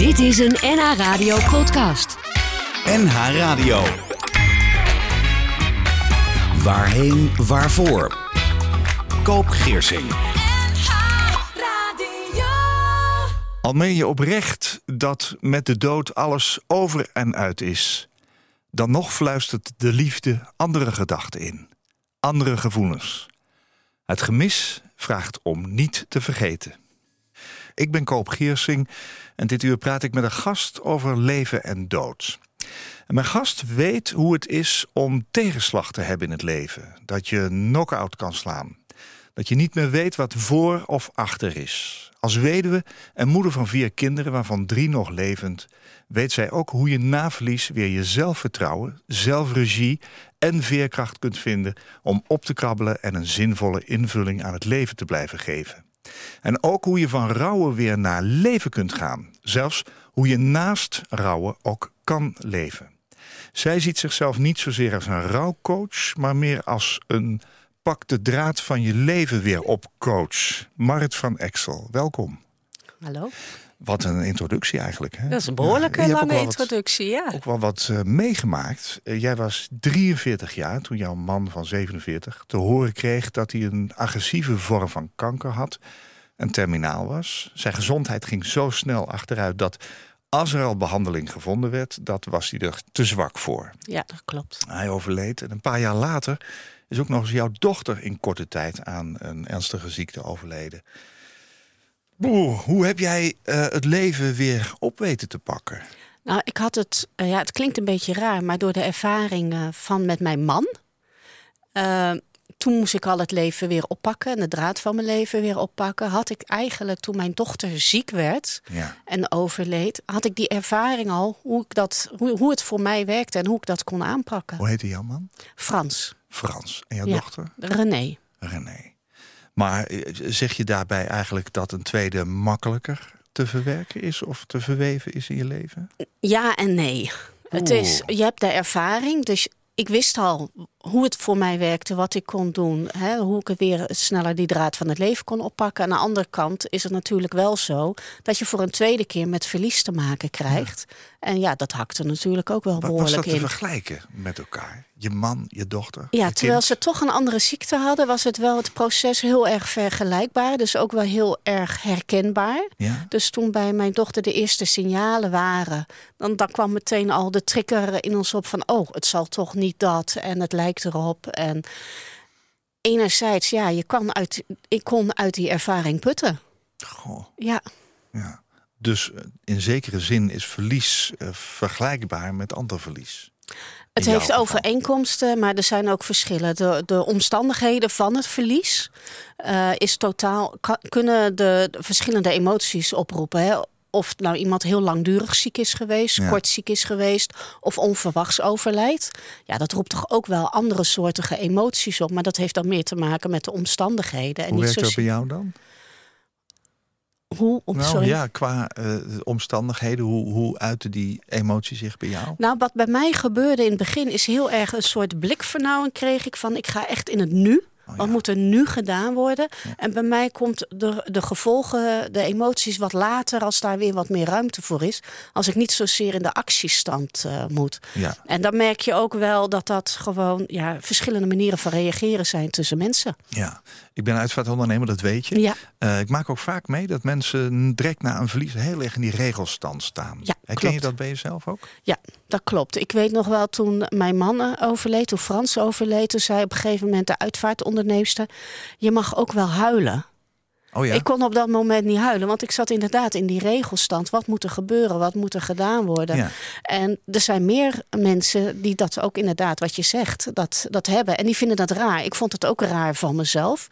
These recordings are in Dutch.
Dit is een NH Radio podcast. NH Radio. Waarheen, waarvoor? Koop Geersing. Al meen je oprecht dat met de dood alles over en uit is, dan nog fluistert de liefde andere gedachten in, andere gevoelens. Het gemis vraagt om niet te vergeten. Ik ben Koop Geersing en dit uur praat ik met een gast over leven en dood. En mijn gast weet hoe het is om tegenslag te hebben in het leven. Dat je knock-out kan slaan. Dat je niet meer weet wat voor of achter is. Als weduwe en moeder van vier kinderen, waarvan drie nog levend, weet zij ook hoe je na verlies weer je zelfvertrouwen, zelfregie en veerkracht kunt vinden om op te krabbelen en een zinvolle invulling aan het leven te blijven geven. En ook hoe je van rouwen weer naar leven kunt gaan. Zelfs hoe je naast rouwen ook kan leven. Zij ziet zichzelf niet zozeer als een rouwcoach, maar meer als een pak de draad van je leven weer op, coach. Marit van Exel, welkom. Hallo. Wat een introductie eigenlijk. Hè? Dat is een behoorlijke Ja, lange wat- introductie, ja. Ook wel wat eh, meegemaakt. Eh, jij was 43 jaar toen jouw man van 47 te horen kreeg dat hij een agressieve vorm van kanker had en terminaal was. Zijn gezondheid ging zo snel achteruit dat als er al behandeling gevonden werd, dat was hij er te zwak voor. Ja, dat klopt. Hij overleed en een paar jaar later is ook nog eens jouw dochter in korte tijd aan een ernstige ziekte overleden. Hoe heb jij eh, het leven weer op weten te pakken? Nou, ik had het, eh, ja, het klinkt een beetje raar, maar door de ervaring eh, van met mijn man. Toen moest ik al het leven weer oppakken en de draad van mijn leven weer oppakken. Had ik eigenlijk toen mijn dochter ziek werd Ja. en overleed, had ik die ervaring al hoe, ik dat, hoe, hoe het voor mij werkte en hoe ik dat kon aanpakken. Hoe heette jouw man? Frans, Frans. En jouw Ja. dochter? René. René. Maar eh, zeg je daarbij eigenlijk dat een tweede makkelijker te verwerken is of te verweven is in je leven? Ja en nee. Het is, je hebt de ervaring, dus ik wist al hoe het voor mij werkte, wat ik kon doen, hè, hoe ik weer sneller die draad van het leven kon oppakken. Aan de andere kant is het natuurlijk wel zo dat je voor een tweede keer met verlies te maken krijgt. En ja, dat hakte natuurlijk ook wel Wa- Was behoorlijk dat te in. vergelijken met elkaar? Je man, je dochter? Ja, je terwijl kind? ze toch een andere ziekte hadden, was het wel het proces heel erg vergelijkbaar. Dus ook wel heel erg herkenbaar. Ja? Dus toen bij mijn dochter de eerste signalen waren, dan, dan kwam meteen al de trigger in ons op van, oh, het zal toch niet dat en het lijkt erop. En enerzijds, ja, je kan uit, ik kon uit die ervaring putten. Goh, Ja, ja. Dus eh, in zekere zin is verlies eh, vergelijkbaar met ander verlies. het In heeft overeenkomsten, maar er zijn ook verschillen. De, de omstandigheden van het verlies eh, is totaal, kunnen de, de verschillende emoties oproepen. Hè? Of nou iemand heel langdurig ziek is geweest, Ja. kort ziek is geweest of onverwachts overlijdt. Ja, dat roept toch ook wel andere soortige emoties op. Maar dat heeft dan meer te maken met de omstandigheden. En Hoe niet werkt dat bij jou dan? hoe. Nou sorry. ja, qua eh, de omstandigheden, hoe, hoe uiten die emotie zich bij jou? Nou, wat bij mij gebeurde in het begin is heel erg een soort blikvernauwing kreeg ik van ik ga echt in het nu. Oh, Wat moet er nu gedaan worden? En bij mij komt de, de gevolgen, de emoties wat later, als daar weer wat meer ruimte voor is. Als ik niet zozeer in de actiestand eh, moet. Ja. En dan merk je ook wel dat dat gewoon ja, verschillende manieren van reageren zijn tussen mensen. Ja, ik ben uitvaartondernemer, dat weet je. Ja. Eh, ik maak ook vaak mee dat mensen direct na een verlies heel erg in die regelstand staan. Ja, Herken je dat bij jezelf ook? Ja, dat klopt. Ik weet nog wel toen mijn man eh, overleed, toen Frans overleed, toen zei op een gegeven moment de uitvaartonderneemster: Je mag ook wel huilen. Oh ja? Ik kon op dat moment niet huilen, want ik zat inderdaad in die regelstand. Wat moet er gebeuren? Wat moet er gedaan worden? Ja. En er zijn meer mensen die dat ook inderdaad, wat je zegt, dat, dat hebben. En die vinden dat raar. Ik vond het ook raar van mezelf.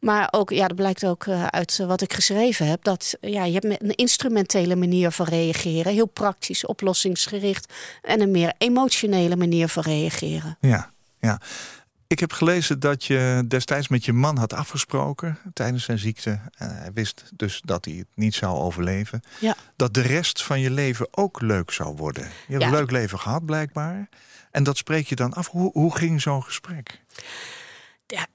Maar ook, ja, dat blijkt ook eh, uit eh, wat ik geschreven heb. Dat ja, je hebt met een instrumentele manier van reageren. Heel praktisch, oplossingsgericht. En een meer emotionele manier van reageren. Ja, ja. Ik heb gelezen dat je destijds met je man had afgesproken tijdens zijn ziekte. En hij wist dus dat hij het niet zou overleven. Ja. Dat de rest van je leven ook leuk zou worden. Je hebt Ja. een leuk leven gehad blijkbaar. En dat spreek je dan af. Hoe, hoe ging zo'n gesprek? Ja,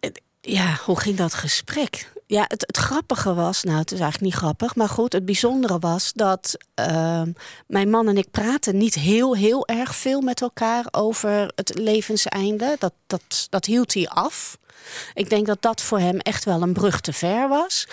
Ja, hoe ging dat gesprek? Ja, het, het grappige was, nou het is eigenlijk niet grappig, maar goed, het bijzondere was dat ehm, mijn man en ik praten niet heel, heel erg veel met elkaar over het levenseinde. Dat, dat, dat hield hij af. Ik denk dat dat voor hem echt wel een brug te ver was.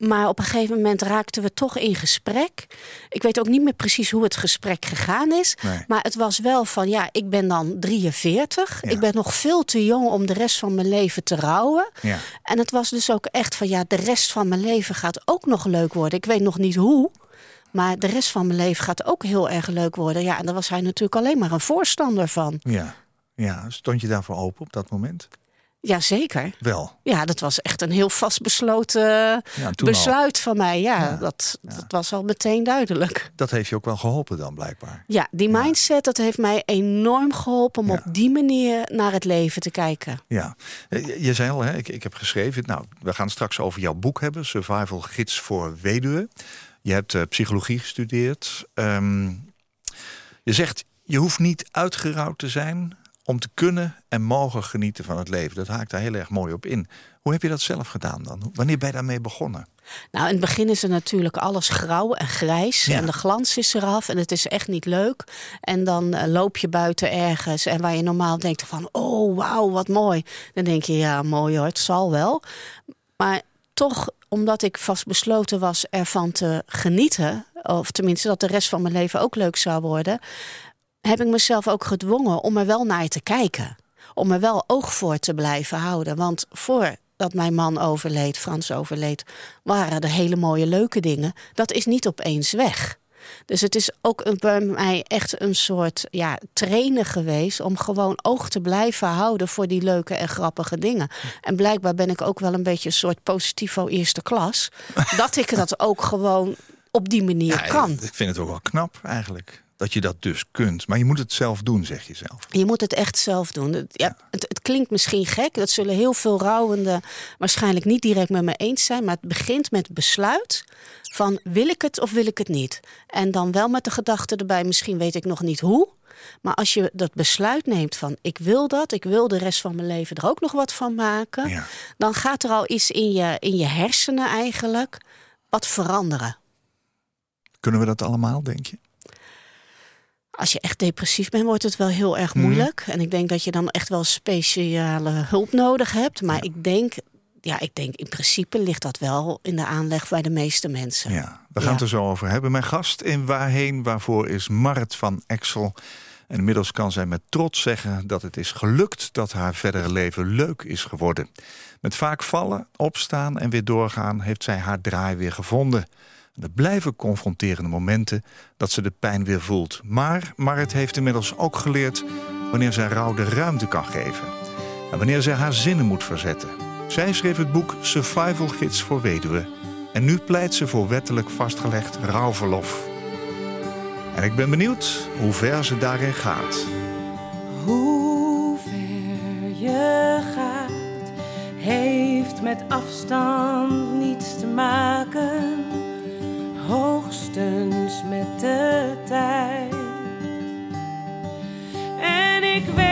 Maar op een gegeven moment raakten we toch in gesprek. Ik weet ook niet meer precies hoe het gesprek gegaan is. Nee. Maar het was wel van, ja, ik ben dan 43. Ik ben nog veel te jong om de rest van mijn leven te rouwen. Ja. En het was dus ook echt van, ja, de rest van mijn leven gaat ook nog leuk worden. Ik weet nog niet hoe. Maar de rest van mijn leven gaat ook heel erg leuk worden. Ja, en daar was hij natuurlijk alleen maar een voorstander van. Ja. ja, stond je daarvoor open op dat moment? Jazeker. Wel. Ja, dat was echt een heel vastbesloten Ja, toen al. besluit van mij. Ja, Ja, Dat, dat was al meteen duidelijk. Dat heeft je ook wel geholpen dan blijkbaar. Ja, die mindset, dat heeft mij enorm geholpen om op die manier naar het leven te kijken. Ja, Eh, je je zei al, hè, ik, ik heb geschreven. Nou, we gaan straks over jouw boek hebben, Survival Gids voor Weduwen. Je hebt eh, psychologie gestudeerd. Ehm, je zegt, je hoeft niet uitgerouwd te zijn om te kunnen en mogen genieten van het leven. Dat haakt daar heel erg mooi op in. Hoe heb je dat zelf gedaan dan? Wanneer ben je daarmee begonnen? Nou, in het begin is er natuurlijk alles grauw en grijs. Ja. En de glans is eraf en het is echt niet leuk. En dan eh, loop je buiten ergens en waar je normaal denkt van... oh, wauw, wat mooi. Dan denk je, ja, mooi hoor, het zal wel. Maar toch, omdat ik vastbesloten was ervan te genieten... of tenminste dat de rest van mijn leven ook leuk zou worden... heb ik mezelf ook gedwongen om er wel naar te kijken. Om er wel oog voor te blijven houden. Want voordat mijn man overleed, Frans overleed, waren er hele mooie leuke dingen. Dat is niet opeens weg. Dus het is ook een- bij mij echt een soort ja, trainen geweest om gewoon oog te blijven houden voor die leuke en grappige dingen. En blijkbaar ben ik ook wel een beetje een soort positivo eerste klas. dat ik dat ook gewoon op die manier kan. Ik vind het ook wel knap eigenlijk. Dat je dat dus kunt. Maar je moet het zelf doen, zeg je zelf. Je moet het echt zelf doen. Het, ja, het, het klinkt misschien gek. Dat zullen heel veel rouwenden waarschijnlijk niet direct met me eens zijn. Maar het begint met besluit van wil ik het of wil ik het niet. En dan wel met de gedachte erbij, misschien weet ik nog niet hoe. Maar als je dat besluit neemt van ik wil dat, ik wil de rest van mijn leven er ook nog wat van maken. Ja. Dan gaat er al iets in je, in je hersenen eigenlijk wat veranderen. Kunnen we dat allemaal, denk je? Als je echt depressief bent, wordt het wel heel erg moeilijk. En ik denk dat je dan echt wel speciale hulp nodig hebt. Maar ik denk, ja, ik denk in principe ligt dat wel in de aanleg bij de meeste mensen. Ja, we gaan Ja. het er zo over hebben. Mijn gast in Waarheen Waarvoor is Marit van Exel. En inmiddels kan zij met trots zeggen dat het is gelukt dat haar verdere leven leuk is geworden. Met vaak vallen, opstaan en weer doorgaan heeft zij haar draai weer gevonden. Er blijven confronterende momenten dat ze de pijn weer voelt. Maar Marit heeft inmiddels ook geleerd wanneer zij rouw de ruimte kan geven. En wanneer zij haar zinnen moet verzetten. Zij schreef het boek Survival Gids voor Weduwen. En nu pleit ze voor wettelijk vastgelegd rouwverlof. En ik ben benieuwd hoe ver ze daarin gaat. Hoe ver je gaat, heeft met afstand niets te maken, hoogstens met de tijd. En ik weet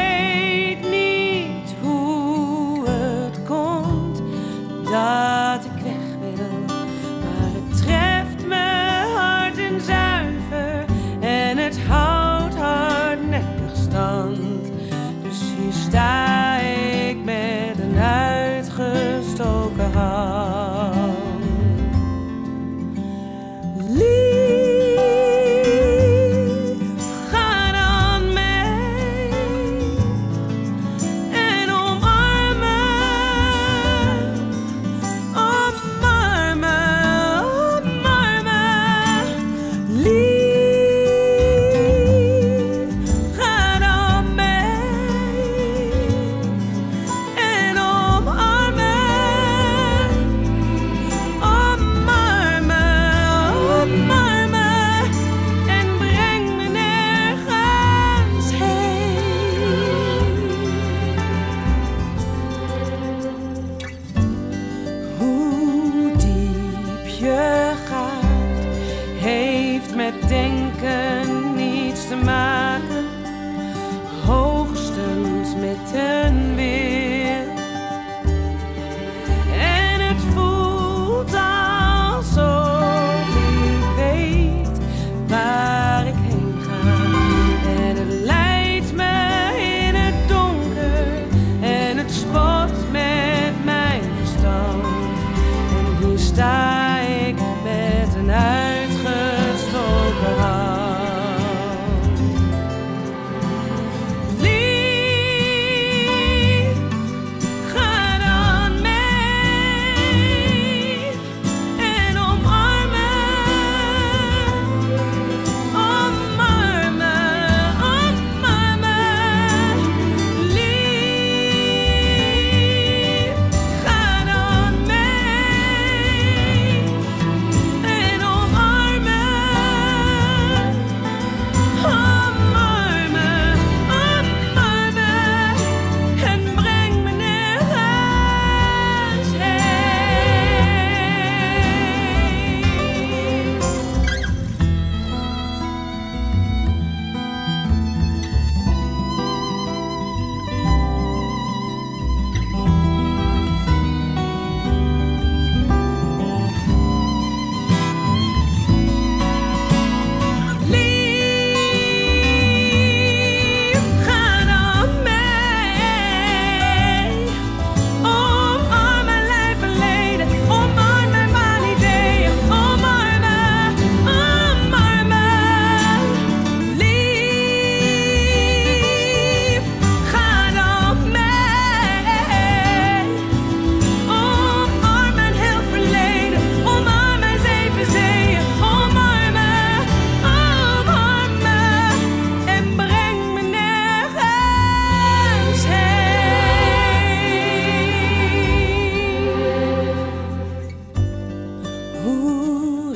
hoe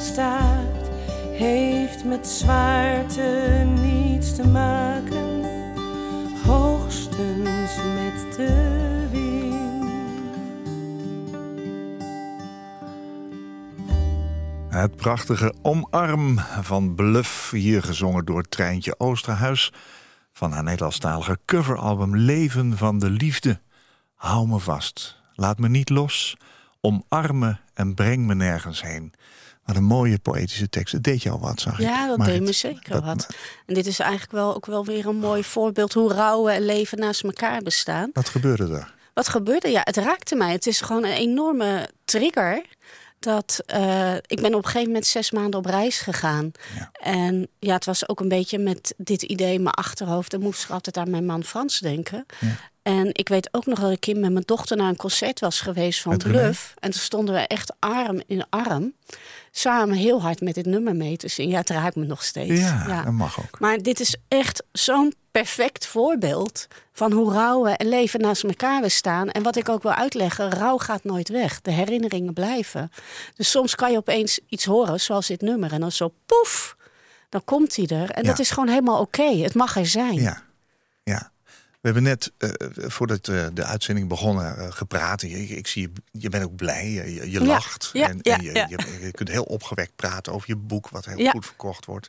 staat, heeft met zwaarte niets te maken, hoogstens met de Het prachtige Omarm van Bluff, hier gezongen door Treintje Oosterhuis... van haar Nederlandstalige coveralbum Leven van de Liefde. Hou me vast, laat me niet los, omarm me en breng me nergens heen. Wat een mooie poëtische tekst. Het deed je al wat, zag ik. Ja, dat deed me zeker Dat- wat. En dit is eigenlijk wel ook wel weer een mooi voorbeeld hoe rouwen en leven naast elkaar bestaan. Wat gebeurde er? Wat gebeurde? Ja, het raakte mij. Het is gewoon een enorme trigger. Dat eh, ik ben op een gegeven moment zes maanden op reis gegaan. Ja. En ja, het was ook een beetje met dit idee in mijn achterhoofd. Dan moest ik altijd aan mijn man Frans denken. Ja. En ik weet ook nog dat ik een met mijn dochter naar een concert was geweest van? Bluff. En toen stonden we echt arm in arm. Samen heel hard met dit nummer mee te zingen. Ja, het raakt me nog steeds. Ja, dat mag ook. Maar dit is echt zo'n perfect voorbeeld van hoe rouwen en leven naast elkaar bestaan. En wat ik ook wil uitleggen, rouw gaat nooit weg. De herinneringen blijven. Dus soms kan je opeens iets horen, zoals dit nummer. En dan zo poef, dan komt hij er. En Ja. dat is gewoon helemaal oké. Het mag er zijn. Ja, ja. We hebben net, eh, voordat eh, de uitzending begonnen, eh, gepraat. Ik, ik zie je, je bent ook blij, je, lacht. ja, en, ja, en je. Je, kunt heel opgewekt praten over je boek, wat heel goed verkocht wordt.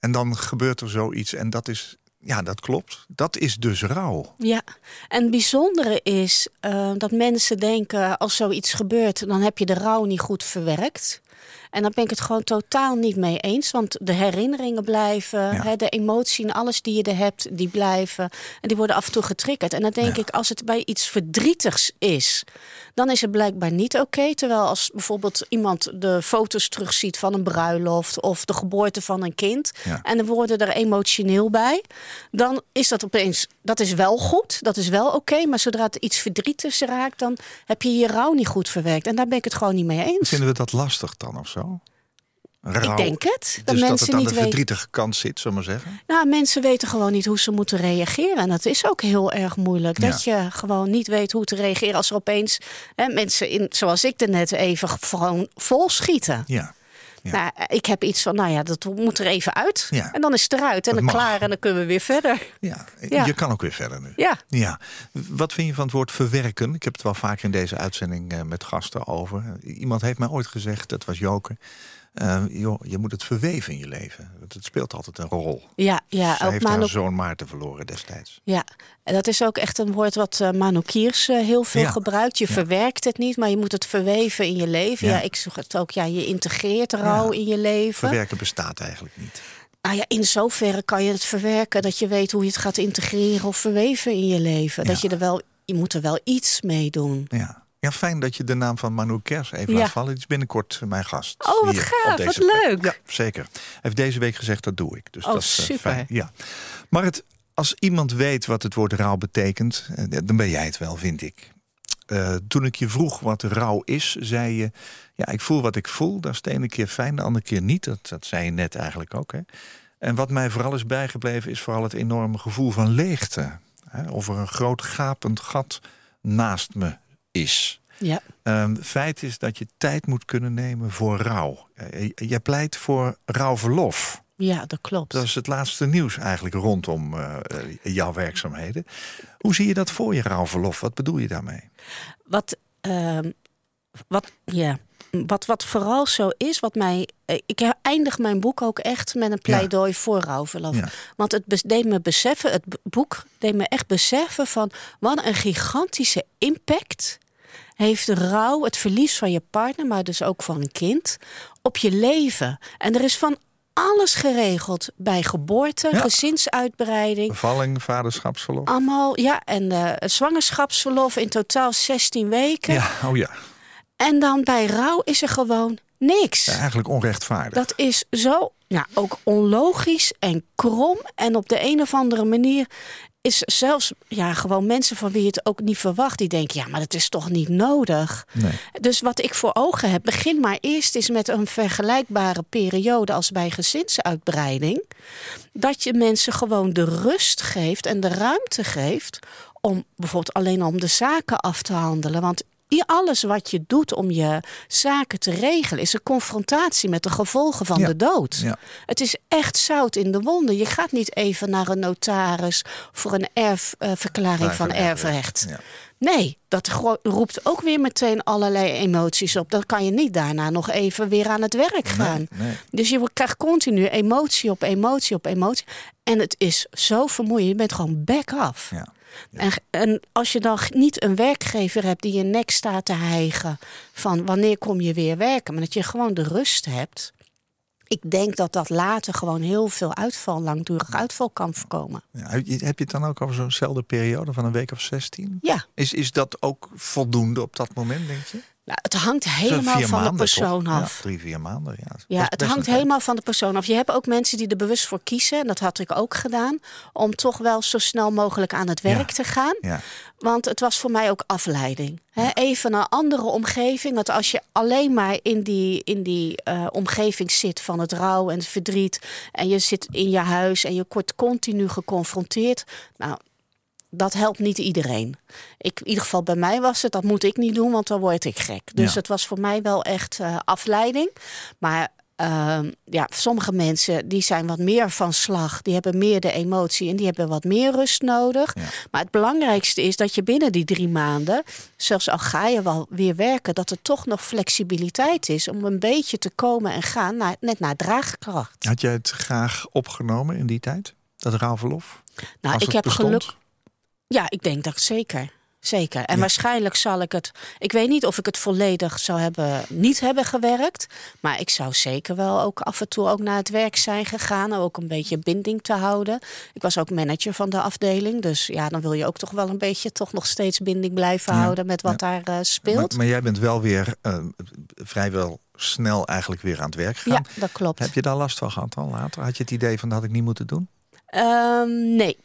En dan gebeurt er zoiets en dat is, ja, dat klopt. Dat is dus rouw. Ja, en het bijzondere is eh, dat mensen denken als zoiets gebeurt, dan heb je de rouw niet goed verwerkt. En daar ben ik het gewoon totaal niet mee eens. Want de herinneringen blijven, hè, de emotie en alles die je er hebt, die blijven. En die worden af en toe getriggerd. En dan denk Ja. ik, als het bij iets verdrietigs is, dan is het blijkbaar niet oké. Terwijl als bijvoorbeeld iemand de foto's terugziet van een bruiloft of de geboorte van een kind. Ja. En er worden er emotioneel bij. Dan is dat opeens, dat is wel goed, dat is wel oké. maar zodra het iets verdrietigs raakt, dan heb je je rouw niet goed verwerkt. En daar ben ik het gewoon niet mee eens. Vinden we dat lastig dan of zo? Ik denk het. Dat dus dat mensen het aan niet de weten. verdrietige kant zit, zullen we maar zeggen? Nou, mensen weten gewoon niet hoe ze moeten reageren. En dat is ook heel erg moeilijk. Ja. Dat je gewoon niet weet hoe te reageren als er opeens hè, mensen in, zoals ik er net even gewoon vol schieten. Ja. Ja. Nou, ik heb iets van, nou ja, dat moet er even uit. Ja. En dan is het eruit en Dat dan mag. klaar en dan kunnen we weer verder. Ja. Ja. je kan ook weer verder nu. Ja. Ja, wat vind je van het woord verwerken? Ik heb het wel vaker in deze uitzending eh, met gasten over. Iemand heeft mij ooit gezegd, dat was Joker. eh, joh, je moet het verweven in je leven. Want het speelt altijd een rol. Ja, ja, Zij heeft haar zoon Maarten verloren destijds. ja. En dat is ook echt een woord wat eh Manu Kiers eh, heel veel Ja. gebruikt. Je verwerkt het niet, maar je moet het verweven in je leven. Ja. Ja, ik zeg het ook, ja, je integreert rouw in je leven. Verwerken bestaat eigenlijk niet. Nou ja, in zoverre kan je het verwerken dat je weet hoe je het gaat integreren of verweven in je leven. Dat je er wel, je moet er wel iets mee doen. Ja. Ja, fijn dat je de naam van Manu Kers even laat vallen. Is binnenkort mijn gast. Oh, wat gaaf, wat plek. leuk. Ja, zeker. Hij heeft deze week gezegd, dat doe ik. Dus Oh, dat is eh, super. fijn. Ja. Maar het, als iemand weet wat het woord rouw betekent, eh, dan ben jij het wel, vind ik. Eh, toen ik je vroeg wat rouw is, zei je... ja, ik voel wat ik voel. Dat is de ene keer fijn, de andere keer niet. Dat, dat zei je net eigenlijk ook. Hè? En wat mij vooral is bijgebleven... is vooral het enorme gevoel van leegte. Hè? Of er een groot gapend gat naast me is. Ja. Ehm, feit is dat je tijd moet kunnen nemen voor rouw. Eh, Jij pleit voor rouwverlof. Ja, dat klopt. Dat is het laatste nieuws eigenlijk rondom eh, eh, jouw werkzaamheden. Hoe zie je dat voor je rouwverlof? Wat bedoel je daarmee? Wat, ehm, wat, ja. wat, wat vooral zo is, wat mij. eh, Ik eindig mijn boek ook echt met een pleidooi voor rouwverlof. Ja. Want het deed me beseffen, het boek deed me echt beseffen van wat een gigantische impact heeft de rouw, het verlies van je partner, maar dus ook van een kind, op je leven. En er is van alles geregeld bij geboorte, Ja. gezinsuitbreiding, Bevalling, vaderschapsverlof? allemaal, ja, en eh, zwangerschapsverlof in totaal 16 weken. Ja, oh ja. En dan bij rouw is er gewoon niks. ja. Eigenlijk onrechtvaardig. Dat is zo, ja, ook onlogisch en krom. En op de een of andere manier is zelfs, ja, gewoon mensen van wie je het ook niet verwacht, die denken, ja, maar dat is toch niet nodig. Nee. Dus wat ik voor ogen heb, begin maar eerst eens met een vergelijkbare periode als bij gezinsuitbreiding. Dat je mensen gewoon de rust geeft en de ruimte geeft om bijvoorbeeld alleen om de zaken af te handelen. Want Alles wat je doet om je zaken te regelen, is een confrontatie met de gevolgen van Ja. de dood. Ja. Het is echt zout in de wonden. Je gaat niet even naar een notaris voor een erfverklaring van erfrecht. Ja. Nee, dat roept ook weer meteen allerlei emoties op. Dan kan je niet daarna nog even weer aan het werk gaan. nee. Dus je krijgt continu emotie op emotie op emotie. En het is zo vermoeiend. Je bent gewoon back af. Ja. En, en als je dan niet een werkgever hebt die je nek staat te hijgen van wanneer kom je weer werken, maar dat je gewoon de rust hebt. Ik denk dat dat later gewoon heel veel uitval, langdurig uitval kan voorkomen. Ja, heb je heb je het dan ook over zo'nzelfde periode van een week of 16? Ja, Is, is dat ook voldoende op dat moment, denk je? Nou, het hangt helemaal van de persoon toch? af. Ja, drie, vier maanden. Ja, Ja, best het hangt helemaal van de persoon af. Je hebt ook mensen die er bewust voor kiezen, en dat had ik ook gedaan, om toch wel zo snel mogelijk aan het werk Ja. te gaan. Ja. Want het was voor mij ook afleiding. Even een andere omgeving. Want als je alleen maar in die, in die eh, omgeving zit van het rouw en het verdriet. en je zit in je huis en je wordt continu geconfronteerd. Nou, dat helpt niet iedereen. Ik, in ieder geval bij mij was het, dat moet ik niet doen, want dan word ik gek. Dus Ja. het was voor mij wel echt eh, afleiding. Maar ehm, ja, sommige mensen die zijn wat meer van slag. Die hebben meer de emotie en die hebben wat meer rust nodig. Ja. Maar het belangrijkste is dat je binnen die drie maanden, zelfs al ga je wel weer werken, dat er toch nog flexibiliteit is om een beetje te komen en gaan, naar, net naar draagkracht. Had jij het graag opgenomen in die tijd? Dat rouwverlof? Nou, Als ik heb bestond? geluk. Ja, ik denk dat zeker. Zeker. En Ja. waarschijnlijk zal ik het. Ik weet niet of ik het volledig zou hebben niet hebben gewerkt. Maar ik zou zeker wel ook af en toe ook naar het werk zijn gegaan. om Ook een beetje binding te houden. Ik was ook manager van de afdeling. Dus ja, dan wil je ook toch wel een beetje toch nog steeds binding blijven Ja, houden met wat daar eh, speelt. Maar, maar jij bent wel weer eh, vrijwel snel eigenlijk weer aan het werk gegaan. ja, dat klopt. Heb je daar last van gehad dan later? Had je het idee van dat had ik niet moeten doen? Ehm, nee.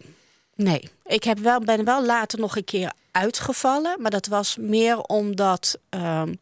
Nee. Ik heb wel, ben wel later nog een keer uitgevallen. Maar dat was meer omdat ehm,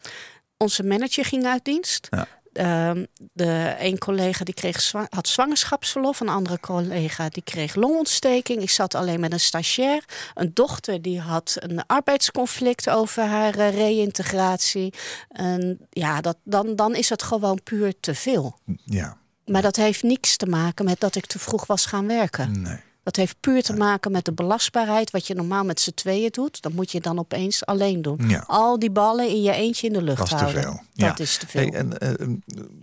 onze manager ging uit dienst. Ja. Ehm, de een collega die kreeg zwa- had zwangerschapsverlof. Een andere collega die kreeg longontsteking. Ik zat alleen met een stagiair. Een dochter die had een arbeidsconflict over haar eh, reïntegratie. En ja, dat, dan, dan is het gewoon puur te veel. Ja, Maar dat heeft niks te maken met dat ik te vroeg was gaan werken. nee. Dat heeft puur te maken met de belastbaarheid. Wat je normaal met z'n tweeën doet, dat moet je dan opeens alleen doen. Ja. Al die ballen in je eentje in de lucht Dat is te houden. veel. Dat Ja. is te veel. Hey, en eh,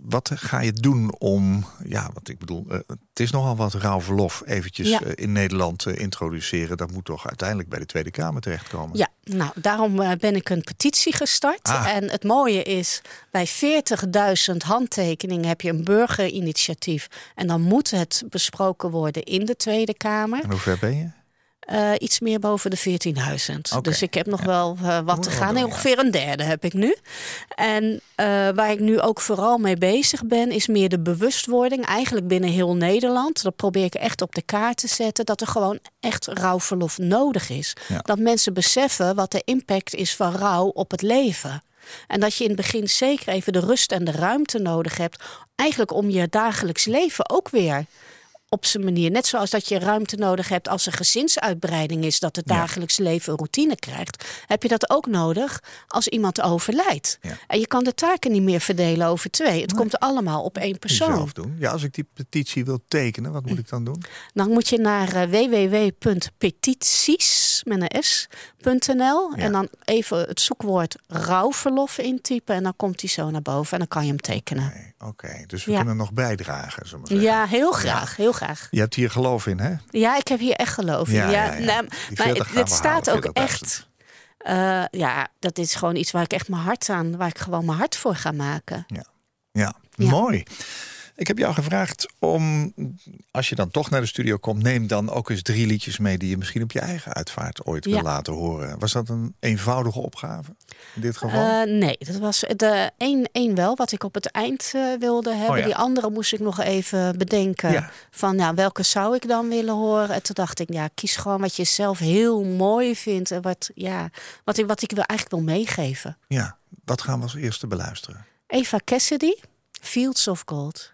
wat ga je doen om, ja, wat ik bedoel, eh, het is nogal wat rouwverlof eventjes Ja. eh, in Nederland eh, introduceren. Dat moet toch uiteindelijk bij de Tweede Kamer terechtkomen? Ja, nou, daarom eh, ben ik een petitie gestart. Ah. En het mooie is, bij 40.000 handtekeningen heb je een burgerinitiatief. En dan moet het besproken worden in de Tweede Kamer. En hoe ver ben je? Eh, iets meer boven de 14.000. Oké, Dus ik heb nog wel eh, wat te gaan. Ongeveer een derde heb ik nu. En eh, waar ik nu ook vooral mee bezig ben, is meer de bewustwording. Eigenlijk binnen heel Nederland. Dat probeer ik echt op de kaart te zetten. Dat er gewoon echt rouwverlof nodig is. Ja. Dat mensen beseffen wat de impact is van rouw op het leven. En dat je in het begin zeker even de rust en de ruimte nodig hebt. Eigenlijk om je dagelijks leven ook weer op zijn manier. Net zoals dat je ruimte nodig hebt als er gezinsuitbreiding is, dat het Ja. dagelijks leven een routine krijgt, heb je dat ook nodig als iemand overlijdt. Ja. En je kan de taken niet meer verdelen over twee. Het komt allemaal op één persoon. Zelf doen. Ja, als ik die petitie wil tekenen, wat moet ik dan doen? Dan moet je naar eh, www.petities met een s.nl Ja. en dan even het zoekwoord rouwverlof intypen en dan komt die zo naar boven en dan kan je hem tekenen. Oké, dus we kunnen nog bijdragen. maar. Ja, heel graag, heel graag. Je hebt hier geloof in, hè? Ja, ik heb hier echt geloof in. Ja, Ja, ja, nou, maar 40 het, staat ook 40.000. echt. eh, ja, dat is gewoon iets waar ik echt mijn hart aan, waar ik gewoon mijn hart voor ga maken. Ja, Ja. mooi. Ik heb jou gevraagd om, als je dan toch naar de studio komt, neem dan ook eens drie liedjes mee die je misschien op je eigen uitvaart ooit wil Ja. laten horen. Was dat een eenvoudige opgave in dit geval? Eh, nee, dat was de één, één wel, wat ik op het eind eh, wilde hebben. Oh ja. Die andere moest ik nog even bedenken. Ja. Van nou, welke zou ik dan willen horen? En toen dacht ik, ja, kies gewoon wat je zelf heel mooi vindt. En wat, ja, wat, ik, wat ik wil, eigenlijk wil meegeven. ja, wat gaan we als eerste beluisteren? Eva Cassidy, Fields of Gold.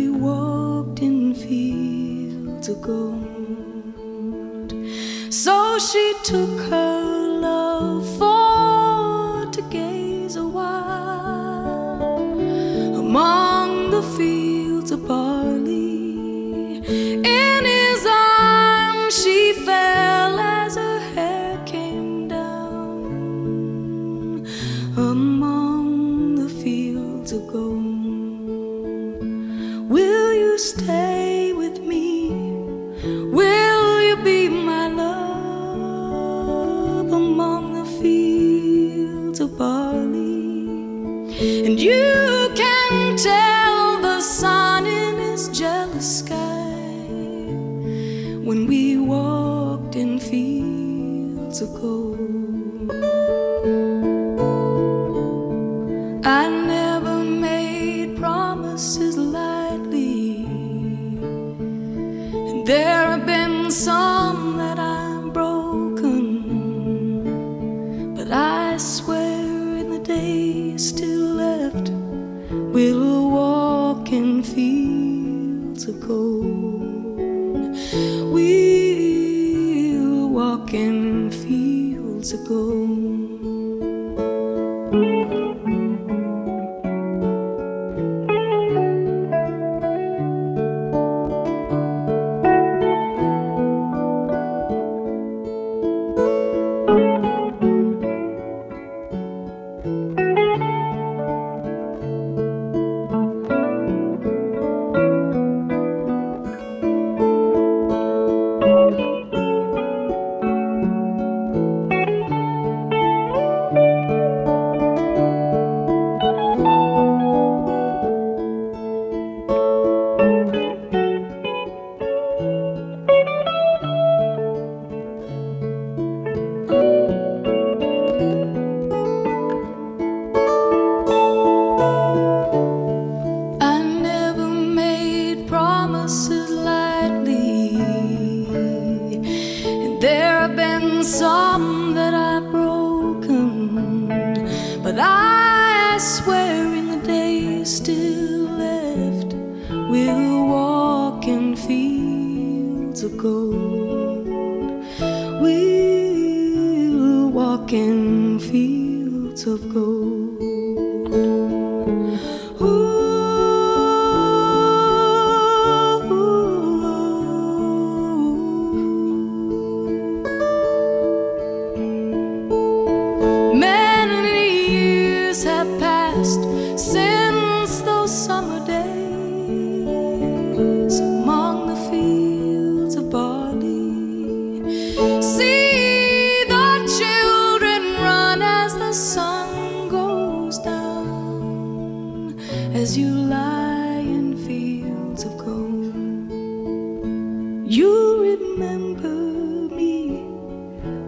gold. So she took her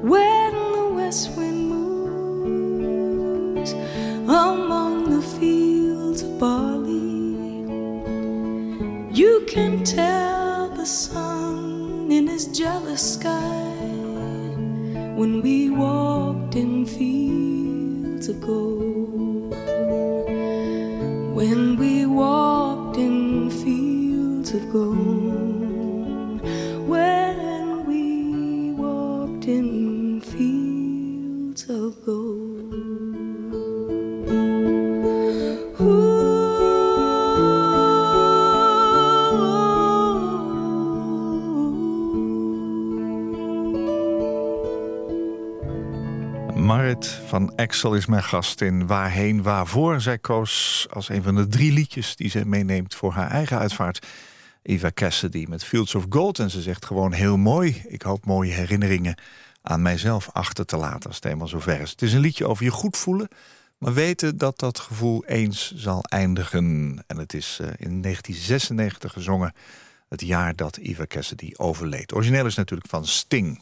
when the west wind moves among the fields of barley. You can tell the sun in his jealous sky when we walked in fields of gold. When we walked in fields of gold. Exel is mijn gast in Waarheen Waarvoor. Zij koos als een van de drie liedjes die ze meeneemt voor haar eigen uitvaart. Eva Cassidy met Fields of Gold. En ze zegt gewoon heel mooi. Ik hoop mooie herinneringen aan mijzelf achter te laten als het eenmaal zover is. Het is een liedje over je goed voelen, maar weten dat dat gevoel eens zal eindigen. En het is eh, in 1996 gezongen Het jaar dat Eva Cassidy overleed. Origineel is natuurlijk van Sting.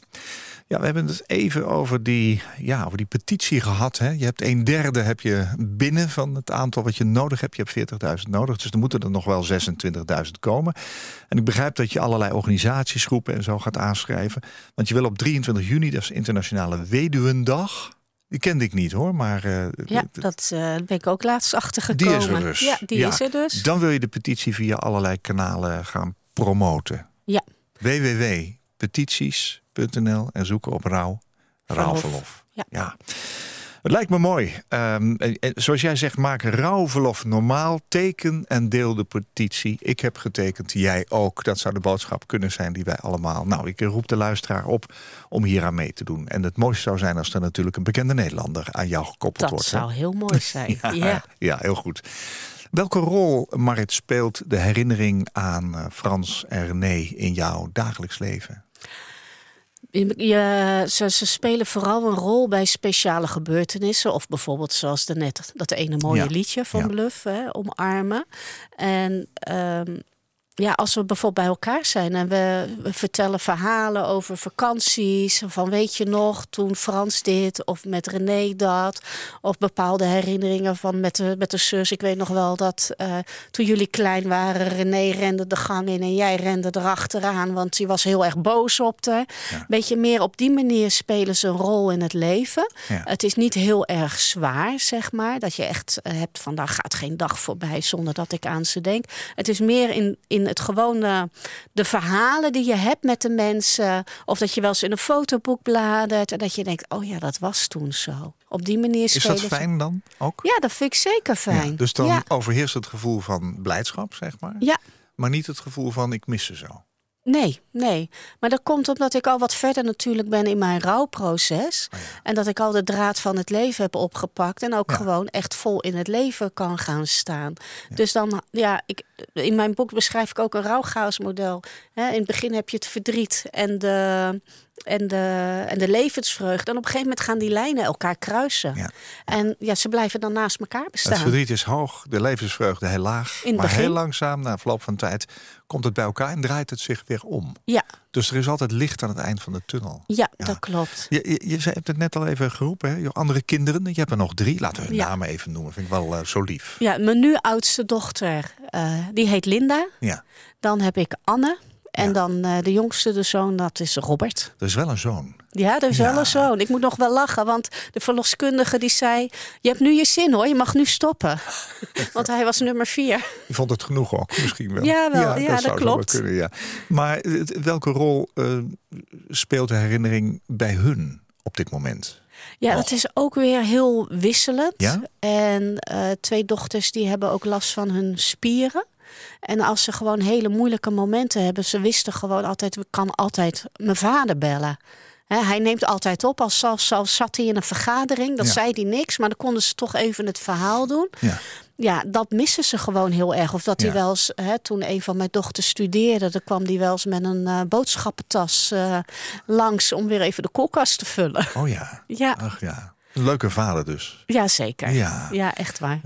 Ja, we hebben het even over die, ja, over die petitie gehad. Hè. Je hebt een derde heb je binnen van het aantal wat je nodig hebt. Je hebt 40.000 nodig, dus er moeten er nog wel 26.000 komen. En ik begrijp dat je allerlei organisatiesgroepen en zo gaat aanschrijven. Want je wil op 23 juni, dat is Internationale Weduwendag... Die kende ik niet hoor, maar... Uh, ja, dat uh, ben ik ook laatst achtergekomen. Die is er dus. Ja, die ja. is er dus. Dan wil je de petitie via allerlei kanalen gaan promoten. Ja. www.petities.nl en zoeken op rouw. Rouwverlof. Ja. ja. Het lijkt me mooi. Um, zoals jij zegt, maak rouwverlof normaal. Teken en deel de petitie. Ik heb getekend, jij ook. Dat zou de boodschap kunnen zijn die wij allemaal... Nou, ik roep de luisteraar op om hier aan mee te doen. En het mooiste zou zijn als er natuurlijk een bekende Nederlander aan jou gekoppeld dat wordt. Dat zou heel mooi zijn. ja, ja. ja, heel goed. Welke rol, Marit, speelt de herinnering aan uh, Frans en René in jouw dagelijks leven? Je, ze, ze, spelen vooral een rol bij speciale gebeurtenissen. Of bijvoorbeeld zoals de net dat ene mooie Ja. liedje van Ja. Bluff, hè, Omarmen. En ehm, ja, als we bijvoorbeeld bij elkaar zijn en we, we vertellen verhalen over vakanties. Van weet je nog, toen Frans dit of met René dat. Of bepaalde herinneringen van met de, met de zus. Ik weet nog wel dat eh, toen jullie klein waren, René rende de gang in en jij rende erachteraan. Want die was heel erg boos op haar. Ja. Beetje meer op die manier spelen ze een rol in het leven. Ja. Het is niet heel erg zwaar, zeg maar. Dat je echt eh, hebt van daar gaat geen dag voorbij zonder dat ik aan ze denk. Het is meer in, in het gewone, de verhalen die je hebt met de mensen. Of dat je wel eens in een fotoboek bladert. En dat je denkt, oh ja, dat was toen zo. Op die manier Is dat fijn dan ook? Ja, dat vind ik zeker fijn. Ja, dus dan Ja, overheerst het gevoel van blijdschap, zeg maar. ja. Maar niet het gevoel van ik mis ze zo. Nee, nee. Maar dat komt omdat ik al wat verder natuurlijk ben in mijn rouwproces. En dat ik al de draad van het leven heb opgepakt. En ook Ja. gewoon echt vol in het leven kan gaan staan. Dus dan, ja, ik, in mijn boek beschrijf ik ook een rouwchaosmodel. Hè, in het begin heb je het verdriet en de, en, de, en de levensvreugde. En op een gegeven moment gaan die lijnen elkaar kruisen. Ja. En ja, ze blijven dan naast elkaar bestaan. Het verdriet is hoog, de levensvreugde heel laag. Maar begin. heel langzaam, na verloop van tijd, komt het bij elkaar en draait het zich weer om. Ja, Dus er is altijd licht aan het eind van de tunnel. ja, Ja. dat klopt. Je, je, hebt het net al even geroepen, hè? Je andere kinderen. Je hebt er nog drie. Laten we hun Ja. namen even noemen. Vind ik wel eh, zo lief. Ja, mijn nu oudste dochter, eh, die heet Linda. Ja, Dan heb ik Anne. En Ja. dan eh, de jongste, de zoon, dat is Robert. er is wel een zoon. Ja, er is Ja. wel een zoon. Ik moet nog wel lachen, want de verloskundige die zei... je hebt nu je zin hoor, je mag nu stoppen. want hij was nummer vier. Je vond het genoeg ook, misschien wel. Ja, wel. Ja, dat wel klopt. kunnen, ja. Maar welke rol eh, speelt de herinnering bij hun op dit moment? Ja, dat is ook weer heel wisselend. Ja? En eh, twee dochters die hebben ook last van hun spieren. En als ze gewoon hele moeilijke momenten hebben, ze wisten gewoon altijd, ik kan altijd mijn vader bellen. Hij neemt altijd op, als zelfs zat hij in een vergadering, dan Ja. zei hij niks, maar dan konden ze toch even het verhaal doen. Ja. Ja, dat missen ze gewoon heel erg. Of dat hij Ja. wel eens, toen een van mijn dochters studeerde, dan kwam hij wel eens met een eh, boodschappentas eh, langs om weer even de koelkast te vullen. Oh ja. Ja, Ach ja. Leuke vader dus. ja zeker. Ja. Ja, echt waar.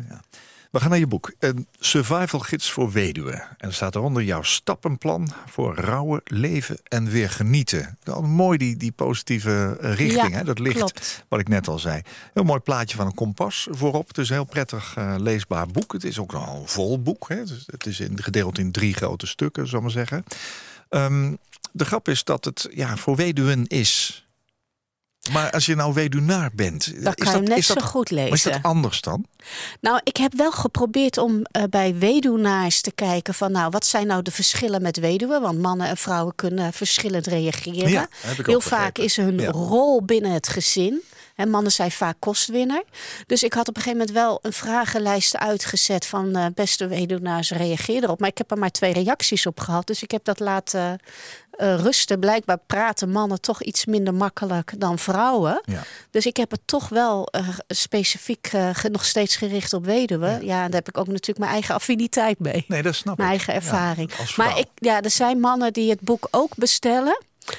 We gaan naar je boek. Een survival gids voor weduwen. En er staat eronder jouw stappenplan voor rouwen, leven en weer genieten. Wel mooi die, die positieve eh, richting, Ja, hè? dat klopt. wat ik net al zei. Heel mooi plaatje van een kompas voorop. Het is een heel prettig eh, leesbaar boek. Het is ook nog een vol boek. Hè? Dus het is in, gedeeld in drie grote stukken, zal ik maar zeggen. Ehm, de grap is dat het ja, voor weduwen is. Maar als je nou weduwnaar bent, Dan is kan je hem dat, net is dat, zo goed maar is dat lezen. anders dan? Nou, ik heb wel geprobeerd om eh, bij weduwnaars te kijken van nou, wat zijn nou de verschillen met weduwen? Want mannen en vrouwen kunnen verschillend reageren. Ja, heb ik ook Heel vaak begrepen. is hun Ja. rol binnen het gezin. En mannen zijn vaak kostwinner. Dus ik had op een gegeven moment wel een vragenlijst uitgezet van eh, beste weduwnaars reageer erop. Maar ik heb er maar twee reacties op gehad. Dus ik heb dat laten eh, rusten. Blijkbaar praten mannen toch iets minder makkelijk dan vrouwen. Ja. Dus ik heb het toch wel eh, specifiek nog steeds gericht op weduwen. Ja. daar heb ik ook natuurlijk mijn eigen affiniteit mee. Nee, dat snap Mijn ik. eigen Ja, ervaring. maar ik, ja, er zijn mannen die het boek ook bestellen.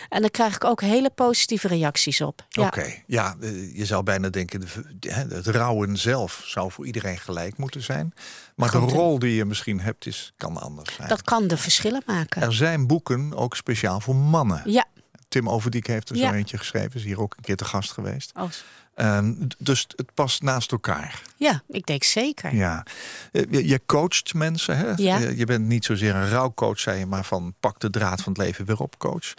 En daar krijg ik ook hele positieve reacties op. Ja. Oké, ja, eh, je zou bijna denken, het rouwen zelf zou voor iedereen gelijk moeten zijn. Maar de Goed, rol die je misschien hebt, is, kan anders zijn. Dat kan de verschillen maken. Er zijn boeken ook speciaal voor mannen. Ja. Tim Overdiek heeft er Ja. zo eentje geschreven, is hier ook een keer te gast geweest. Oh, Ehm, dus het past naast elkaar. ja, ik denk zeker. Ja. Eh, Je, je coacht mensen, hè? Ja. Je, bent niet zozeer een rouwcoach, zei je, maar van pak de draad van het leven weer op, coach.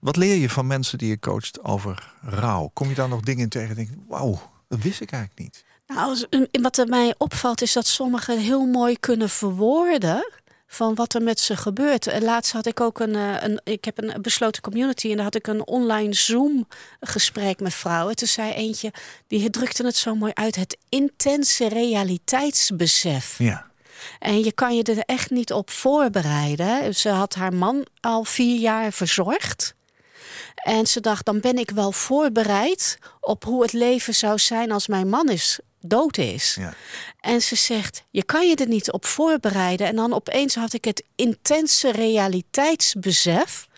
Wat leer je van mensen die je coacht over rouw? Kom je daar nog dingen in tegen en denk wauw, dat wist ik eigenlijk niet. Nou, als- wat er mij opvalt is dat sommigen heel mooi kunnen verwoorden van wat er met ze gebeurt. Laatst had ik ook een, eh, een ik heb een besloten community en daar had ik een online Zoom gesprek met vrouwen. Toen zei eentje, die drukte het zo mooi uit, het intense realiteitsbesef. Ja. En je kan je er echt niet op voorbereiden. Ze had haar man al vier jaar verzorgd. En ze dacht, dan ben ik wel voorbereid op hoe het leven zou zijn als mijn man is, dood is. Ja. En ze zegt, je kan je er niet op voorbereiden. En dan opeens had ik het intense realiteitsbesef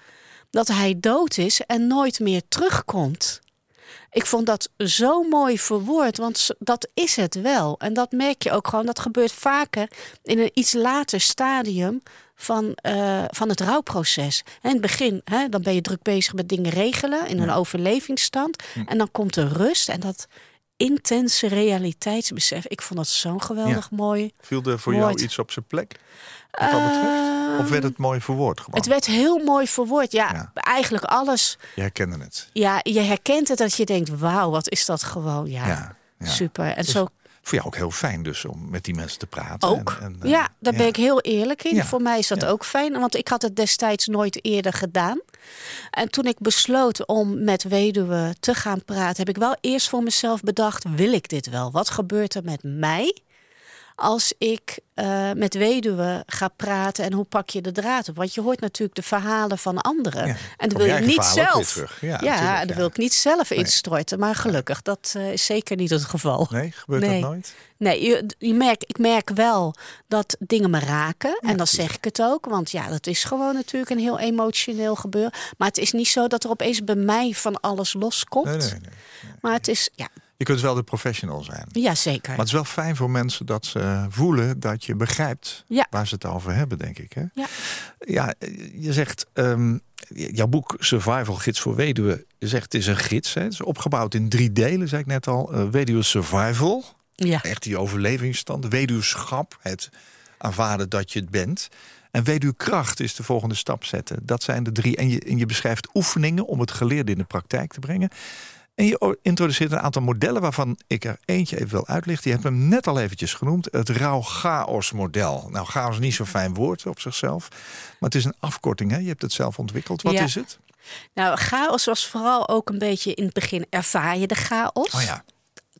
dat hij dood is en nooit meer terugkomt. Ik vond dat zo mooi verwoord, want dat is het wel. En dat merk je ook gewoon. Dat gebeurt vaker in een iets later stadium van, eh, van het rouwproces. En in het begin, hè, dan ben je druk bezig met dingen regelen in een overlevingsstand. En dan komt er rust en dat intense realiteitsbesef. Ik vond dat zo'n geweldig mooi. Viel er voor Woord. jou iets op zijn plek? Wat dat betreft? Of werd het mooi verwoord gewoon? Het werd heel mooi verwoord. Ja, Ja. eigenlijk alles. Je herkende het. Ja, je herkent het dat je denkt, wauw, wat is dat gewoon. Ja. super. En Dus zo Voor jou ook heel fijn dus om met die mensen te praten. ook. En, en, eh, ja, daar ben ik heel eerlijk in. Ja. Voor mij is dat Ja. ook fijn, want ik had het destijds nooit eerder gedaan. En toen ik besloot om met weduwe te gaan praten, heb ik wel eerst voor mezelf bedacht: wil ik dit wel? Wat gebeurt er met mij als ik eh, met weduwe ga praten en hoe pak je de draad op? Want je hoort natuurlijk de verhalen van anderen. Ja. En dat wil je niet zelf. Ja, dat wil ik niet zelf instorten. Maar gelukkig, dat eh, is zeker niet het geval. Nee, gebeurt Nee. dat nooit? Nee, je, je merkt, ik merk wel dat dingen me raken. en dan zeg ik het ook. Want ja, dat is gewoon natuurlijk een heel emotioneel gebeuren. Maar het is niet zo dat er opeens bij mij van alles loskomt. Nee, nee, nee. Maar het is, ja, Je kunt wel de professional zijn. ja zeker. Maar het is wel fijn voor mensen dat ze voelen dat je begrijpt Ja. waar ze het over hebben, denk ik. Hè? Ja. ja, je zegt, ehm, jouw boek Survival Gids voor Weduwe, je zegt het is een gids. Hè? Het is opgebouwd in drie delen, zei ik net al. Eh, weduwe Survival, Ja, echt die overlevingsstand. Weduwschap, het aanvaarden dat je het bent. En weduwkracht is de volgende stap zetten. Dat zijn de drie. En je, en je beschrijft oefeningen om het geleerde in de praktijk te brengen. En je introduceert een aantal modellen waarvan ik er eentje even wil uitlichten. Je hebt hem net al eventjes genoemd. Het rouw-chaos-model. Nou, chaos is niet zo'n fijn woord op zichzelf. Maar het is een afkorting, hè? Je hebt het zelf ontwikkeld. Wat Ja. is het? nou chaos was vooral ook een beetje in het begin ervaar je de chaos. Oh ja.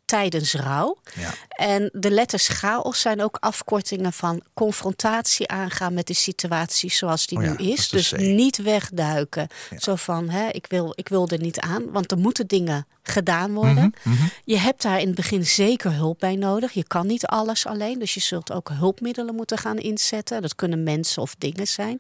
Tijdens rouw. ja. En de letters chaos zijn ook afkortingen van confrontatie aangaan met de situatie zoals die Oh ja, nu is. Dus C. niet wegduiken. Zo van, hè, ik, wil, ik wil er niet aan, want er moeten dingen gedaan worden. Mhm, Je hebt daar in het begin zeker hulp bij nodig. Je kan niet alles alleen, dus je zult ook hulpmiddelen moeten gaan inzetten. Dat kunnen mensen of dingen zijn.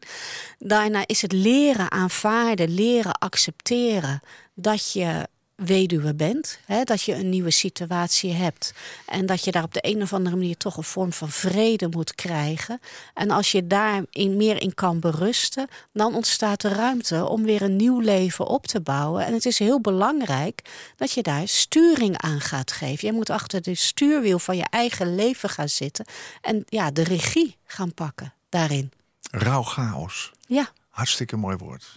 Daarna is het leren aanvaarden, leren accepteren dat je weduwe bent. Hè, dat je een nieuwe situatie hebt. En dat je daar op de een of andere manier toch een vorm van vrede moet krijgen. En als je daar in, meer in kan berusten, dan ontstaat er ruimte om weer een nieuw leven op te bouwen. En het is heel belangrijk dat je daar sturing aan gaat geven. Je moet achter de stuurwiel van je eigen leven gaan zitten. En ja, de regie gaan pakken daarin. Rouw-chaos. Ja. Hartstikke mooi woord.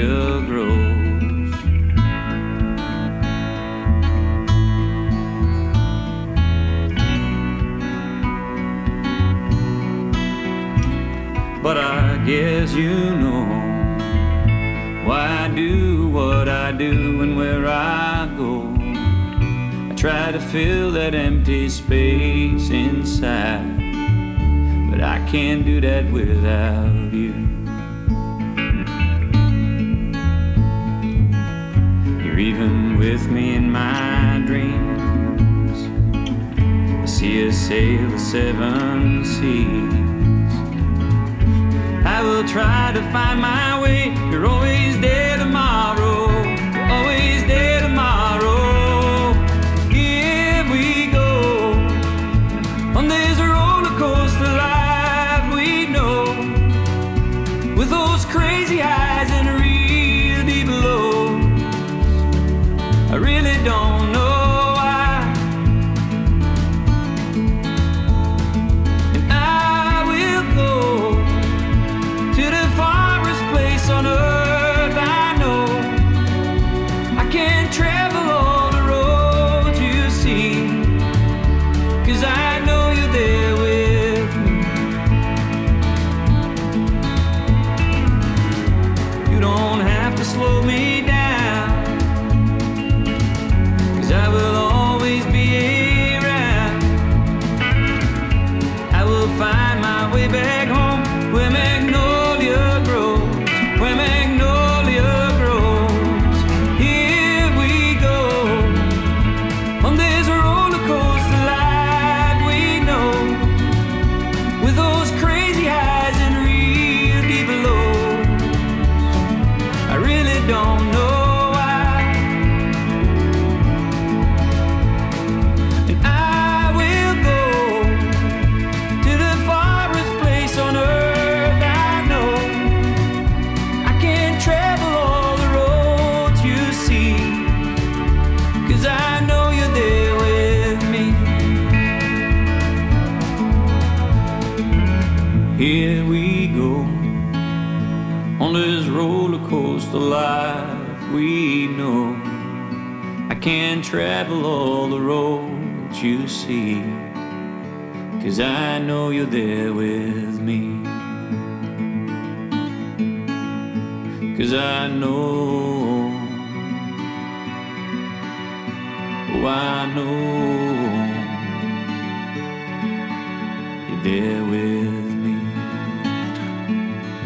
grows. But I guess you know why I do what I do and where I go. I try to fill that empty space inside, but I can't do that without you. With me in my dreams. I see us sail the seven seas. I will try to find my way. You're always there travel all the roads you see. Cause I know you're there with me. Cause I know. Oh, I know. You're there with me.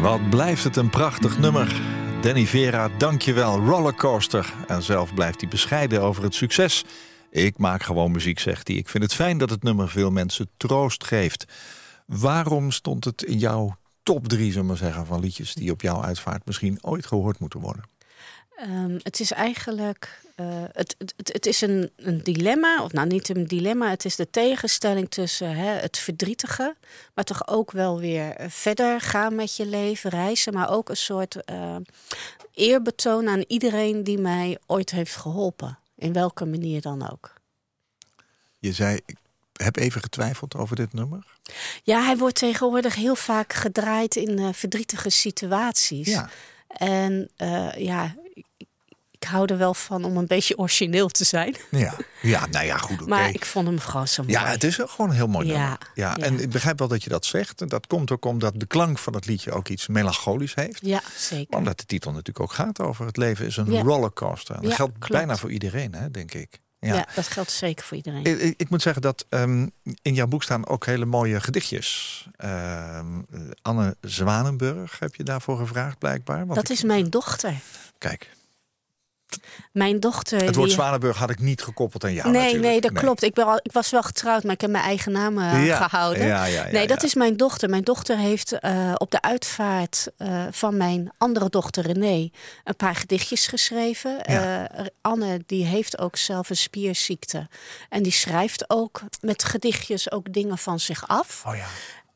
Wat blijft het een prachtig nummer. Danny Vera, dankjewel. Rollercoaster. En zelf blijft hij bescheiden over het succes. Ik maak gewoon muziek, zegt hij. Ik vind het fijn dat het nummer veel mensen troost geeft. Waarom stond het in jouw top drie, zullen we zeggen, van liedjes die op jouw uitvaart misschien ooit gehoord moeten worden? Ehm, het is eigenlijk eh, het, het, het, is een, een dilemma, of nou niet een dilemma, het is de tegenstelling tussen hè, het verdrietige, maar toch ook wel weer eh, verder gaan met je leven, reizen, maar ook een soort eh, eerbetoon aan iedereen die mij ooit heeft geholpen, in welke manier dan ook. Je zei, ik heb even getwijfeld over dit nummer. Ja, hij wordt tegenwoordig heel vaak gedraaid in verdrietige situaties. Ja. En ja, ik, hou er wel van om een beetje origineel te zijn. Ja, ja nou ja, goed. Maar ik vond hem gewoon zo mooi. Ja, het is wel gewoon een heel mooi Ja, nummer. Ja, ja. En ik begrijp wel dat je dat zegt. En dat komt ook omdat de klank van het liedje ook iets melancholisch heeft. Ja, zeker. Omdat de titel natuurlijk ook gaat over het leven is een Ja. rollercoaster. En dat geldt klopt. bijna voor iedereen, hè, denk ik. Ja. Ja. dat geldt zeker voor iedereen. Ik, ik- moet zeggen dat ehm, in jouw boek staan ook hele mooie gedichtjes. Ehm, Anne Zwanenburg heb je daarvoor gevraagd, blijkbaar. Want dat ik- is mijn dochter. Kijk, Mijn dochter. Het woord die- Zwanenburg had ik niet gekoppeld aan jou nee, natuurlijk. nee, dat klopt. Ik, ben al, ik was wel getrouwd, maar ik heb mijn eigen naam eh, Ja, gehouden. ja, ja, ja, nee, dat is mijn dochter. Mijn dochter heeft eh, op de uitvaart eh, van mijn andere dochter René een paar gedichtjes geschreven. Anne die heeft ook zelf een spierziekte. En die schrijft ook met gedichtjes ook dingen van zich af. Oh ja.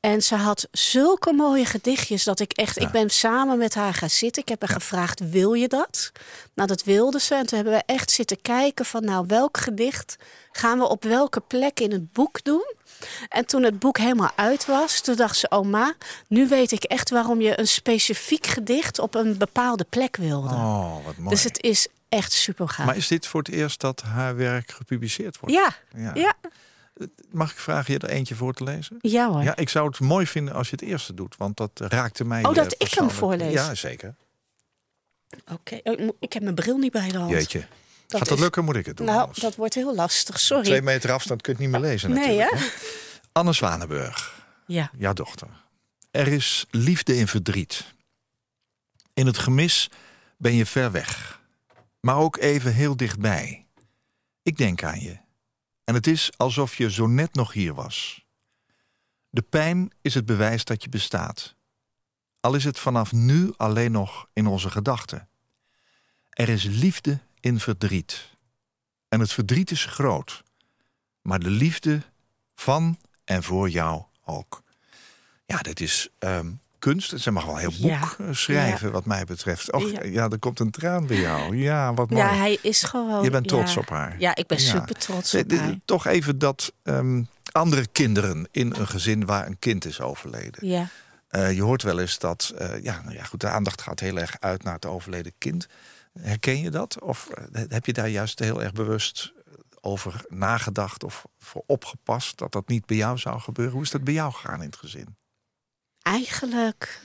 En ze had zulke mooie gedichtjes dat ik echt... Ja. Ik ben samen met haar gaan zitten. Ik heb haar gevraagd, wil je dat? Nou, dat wilde ze. En toen hebben we echt zitten kijken van... nou, welk gedicht gaan we op welke plek in het boek doen? En toen het boek helemaal uit was, toen dacht ze... oma, nu weet ik echt waarom je een specifiek gedicht... op een bepaalde plek wilde. Oh, wat mooi. dus het is echt super gaaf. Maar is dit voor het eerst dat haar werk gepubliceerd wordt? Ja, Ja. ja, Mag ik vragen je er eentje voor te lezen? ja hoor. Ja, ik zou het mooi vinden als je het eerste doet, want dat raakte mij. Oh, dat eh, ik hem voorlees? Ja, zeker. Oké, oh, ik heb mijn bril niet bij de hand. Jeetje. Dat Gaat dat is- lukken? Moet ik het doen? Nou, anders? dat wordt heel lastig, sorry. Twee meter afstand kun je niet meer lezen Nee, natuurlijk. hè? hè? Anne Zwanenburg, Ja. jouw dochter. Er is liefde in verdriet. In het gemis ben je ver weg, maar ook even heel dichtbij. Ik denk aan je. En het is alsof je zo net nog hier was. De pijn is het bewijs dat je bestaat. Al is het vanaf nu alleen nog in onze gedachten. Er is liefde in verdriet. En het verdriet is groot. Maar de liefde van en voor jou ook. Ja, dit is ehm, kunst. Ze mag wel een heel boek Ja. eh, schrijven, wat mij betreft. Och, ja. Ja. er komt een traan bij jou. Ja, wat mooi. Ja, hij is gewoon. Je bent trots op haar. Ja, ik ben super trots op de- haar. Toch even dat ehm, andere kinderen in een gezin waar een kind is overleden. Ja. Eh, je hoort wel eens dat eh, ja, nou ja, goed, de aandacht gaat heel erg uit naar het overleden kind. Herken je dat? Of heb je daar juist heel erg bewust over nagedacht of voor opgepast dat dat niet bij jou zou gebeuren? Hoe is dat bij jou gegaan in het gezin? Eigenlijk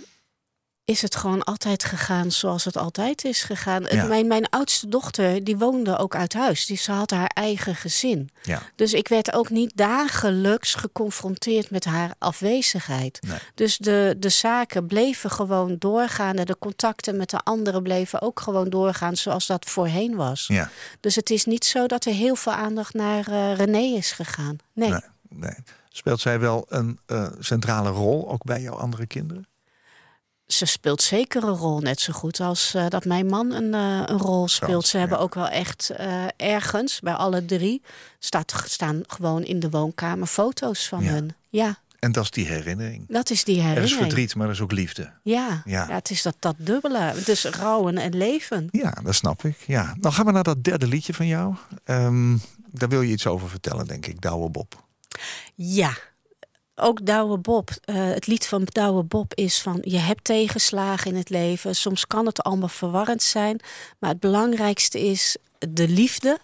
is het gewoon altijd gegaan zoals het altijd is gegaan. Ja. Mijn, mijn oudste dochter, die woonde ook uit huis. Dus ze had haar eigen gezin. Ja, Dus ik werd ook niet dagelijks geconfronteerd met haar afwezigheid. Nee. Dus de, de zaken bleven gewoon doorgaan. De contacten met de anderen bleven ook gewoon doorgaan zoals dat voorheen was. ja. Dus het is niet zo dat er heel veel aandacht naar eh, René is gegaan. Nee. Nee, nee. Speelt zij wel een eh, centrale rol ook bij jouw andere kinderen? Ze speelt zeker een rol, net zo goed als eh, dat mijn man een, eh, een rol speelt. Ze hebben ook wel echt ergens, bij alle drie, staat, staan gewoon in de woonkamer foto's van Ja. hun. Ja, En dat is die herinnering. dat is die Er herinnering. is verdriet, maar er is ook liefde. Ja. Ja. Ja. het is dat, dat dubbele. Dus rouwen en leven. Ja, dat snap ik. Ja. Dan gaan we naar dat derde liedje van jou. Ehm, daar wil je iets over vertellen, denk ik, Douwe Bob. Ja. Ook Douwe Bob. eh, het lied van Douwe Bob is van... je hebt tegenslagen in het leven. Soms kan het allemaal verwarrend zijn. Maar het belangrijkste is de liefde.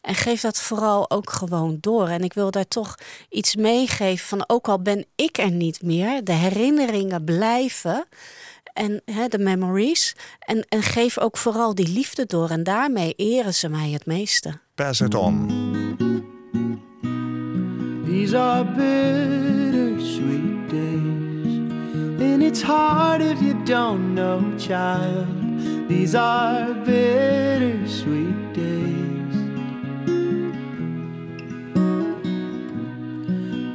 En geef dat vooral ook gewoon door. En ik wil daar toch iets meegeven van... ook al ben ik er niet meer... de herinneringen blijven... En de memories. En, en geef ook vooral die liefde door. En daarmee eren ze mij het meeste. Pass it on. These are bittersweet days, and it's hard if you don't know, child. These are bittersweet days.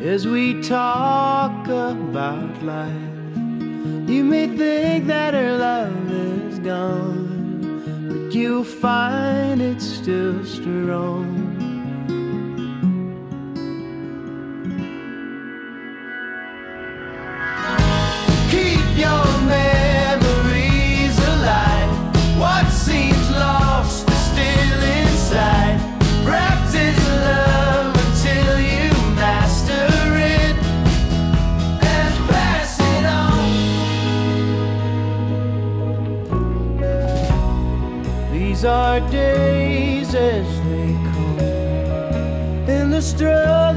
As we talk about life, you may think that her love is gone, but you'll find it's still strong. These are days as they come, in the struggle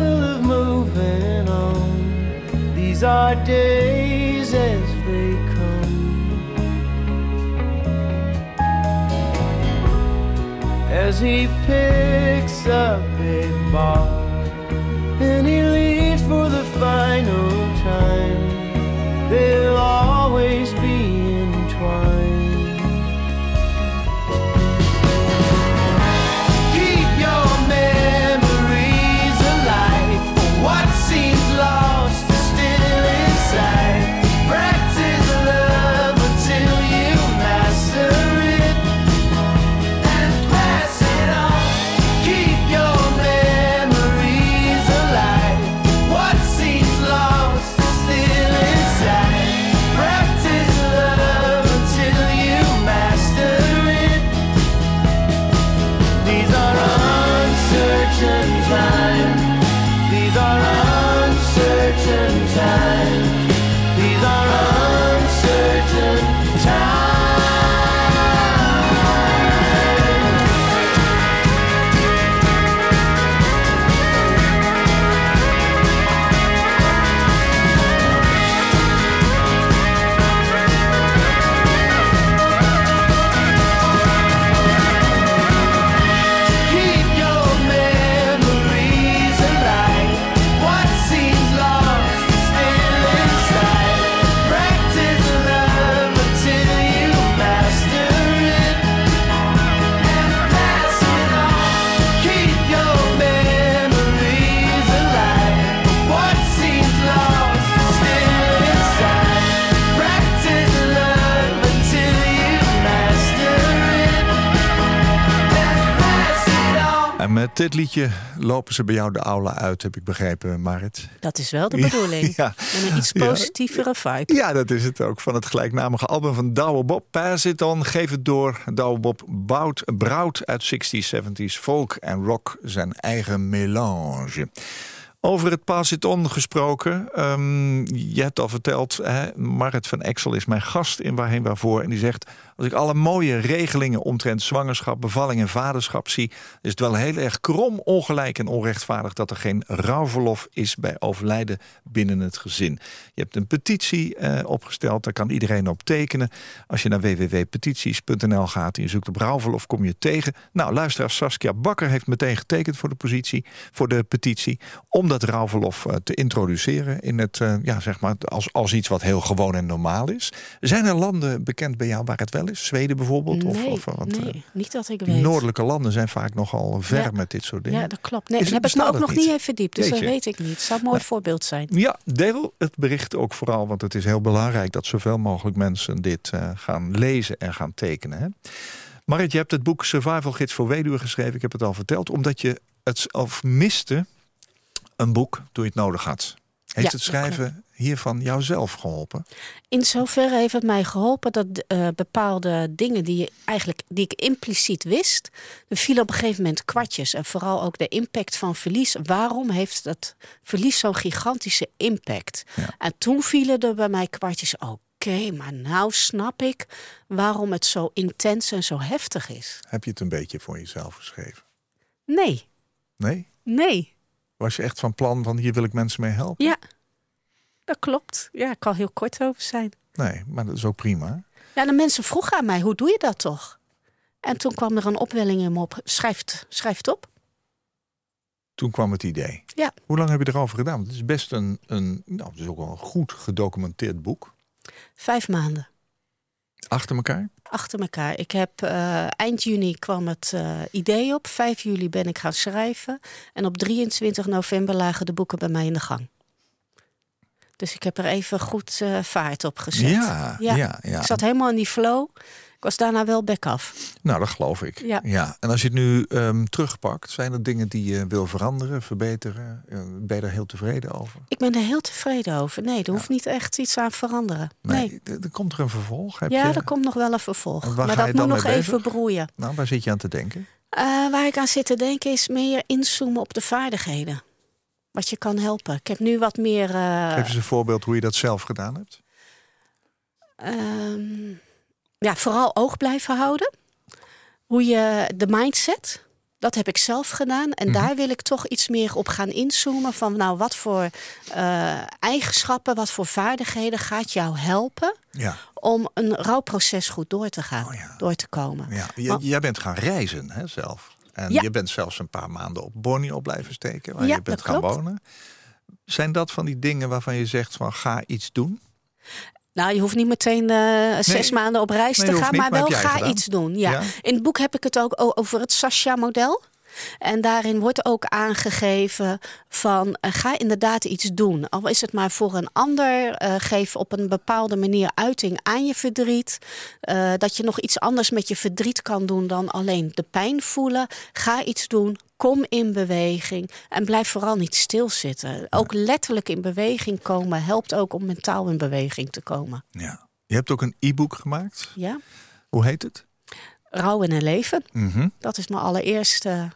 These are days as they come. As he picks up a ball and he leaves for the final time, Met dit liedje lopen ze bij jou de aula uit, heb ik begrepen, Marit. Dat is wel de bedoeling. Ja, Met een iets Ja. positievere vibe. ja, dat is het ook. Van het gelijknamige album van Douwe Bob. Pass it on, geef het door. Douwe Bob bouwt, brouwt uit 60s, 70s folk en rock zijn eigen melange. Over het Pass It On gesproken. ehm, je hebt al verteld, hè, Marit van Exel is mijn gast in Waarheen Waarvoor. En die zegt, als ik alle mooie regelingen omtrent zwangerschap, bevalling en vaderschap zie... is het wel heel erg krom, ongelijk en onrechtvaardig... dat er geen rouwverlof is bij overlijden binnen het gezin. Je hebt een petitie eh, opgesteld, daar kan iedereen op tekenen. Als je naar www.petities.nl gaat en je zoekt op rouwverlof, kom je tegen. Nou, luisteraar Saskia Bakker heeft meteen getekend voor de, positie, voor de petitie... om dat rouwverlof eh, te introduceren in het, eh, ja, zeg maar, als, als iets wat heel gewoon en normaal is. Zijn er landen bekend bij jou waar het wel Zweden bijvoorbeeld? Nee, of, of, want, eh, nee niet dat ik weet. noordelijke landen zijn vaak nogal ver Ja. met dit soort dingen. Ja, dat klopt. Nee, daar het- heb ik me ook nog niet? even verdiept. Dus dat weet ik niet. Het zou een mooi voorbeeld zijn. Ja, deel het bericht ook vooral, want het is heel belangrijk dat zoveel mogelijk mensen dit eh, gaan lezen en gaan tekenen. Hè? Marit, je hebt het boek Survival Gids voor Weduwe geschreven, ik heb het al verteld, omdat je het of miste een boek toen je het nodig had. Heeft Ja, het schrijven hiervan jouzelf geholpen? In zoverre heeft het mij geholpen dat eh, bepaalde dingen die, je eigenlijk, die ik impliciet wist, er vielen op een gegeven moment kwartjes. En vooral ook de impact van verlies. Waarom heeft dat verlies zo'n gigantische impact? Ja. En toen vielen er bij mij kwartjes. Oké, maar nou snap ik waarom het zo intens en zo heftig is. Heb je het een beetje voor jezelf geschreven? Nee, Nee? nee. Was je echt van plan van hier wil ik mensen mee helpen? Ja, dat klopt. Ja, ik kan heel kort over zijn. Nee, maar dat is ook prima. Ja, de mensen vroegen aan mij, hoe doe je dat toch? En toen kwam er een opwelling in me op. Schrijf het, schrijf het op. Toen kwam het idee. Ja. Hoe lang heb je erover gedaan? Want het is best een, een nou, het is ook wel een goed gedocumenteerd boek. Vijf maanden Achter elkaar? achter elkaar. Ik heb eh, eind juni kwam het eh, idee op. 5 juli ben ik gaan schrijven. En op 23 november lagen de boeken bij mij in de gang. Dus ik heb er even goed eh, vaart op gezet. Ja, ja, ja. Ik zat helemaal in die flow. Ik was daarna wel back af. Nou, dat geloof ik. Ja. En als je het nu ehm, terugpakt, zijn er dingen die je wil veranderen, verbeteren? Eh, Ben je daar heel tevreden over? Ik ben er heel tevreden over. Nee, er hoeft niet echt iets aan veranderen. Nee. Er komt er een vervolg. Heb Ja, je? er komt nog wel een vervolg. Maar dat moet nog even broeien. Nou, waar zit je aan te denken? Eh, waar ik aan zit te denken is meer inzoomen op de vaardigheden. Wat je kan helpen. Ik heb nu wat meer. eh, Geef eens een voorbeeld hoe je dat zelf gedaan hebt. ehm, ja, vooral oog blijven houden. Hoe je de mindset. Dat heb ik zelf gedaan. En Mhm. daar wil ik toch iets meer op gaan inzoomen. Van nou, wat voor eh, eigenschappen, wat voor vaardigheden gaat jou helpen Ja, om een rouwproces goed door te gaan, Oh ja. door te komen. ja. Jij bent gaan reizen hè, zelf. En Ja. je bent zelfs een paar maanden op Borneo blijven steken, waar Ja, je bent gaan klopt. wonen. Zijn dat van die dingen waarvan je zegt van ga iets doen? Nou, je hoeft niet meteen eh, zes Nee. maanden op reis Nee, te gaan, niet, maar maar wel ga gedaan? iets doen. Ja. Ja? In het boek heb ik het ook over het Sasha-model. En daarin wordt ook aangegeven van eh, ga inderdaad iets doen. Al is het maar voor een ander, eh, geef op een bepaalde manier uiting aan je verdriet. Eh, dat je nog iets anders met je verdriet kan doen dan alleen de pijn voelen. Ga iets doen. Kom in beweging en blijf vooral niet stilzitten. Ook letterlijk in beweging komen helpt ook om mentaal in beweging te komen. Ja. Je hebt ook een e-book gemaakt. Ja? Hoe heet het? Rouw in een leven. Mhm. Dat is mijn allereerste.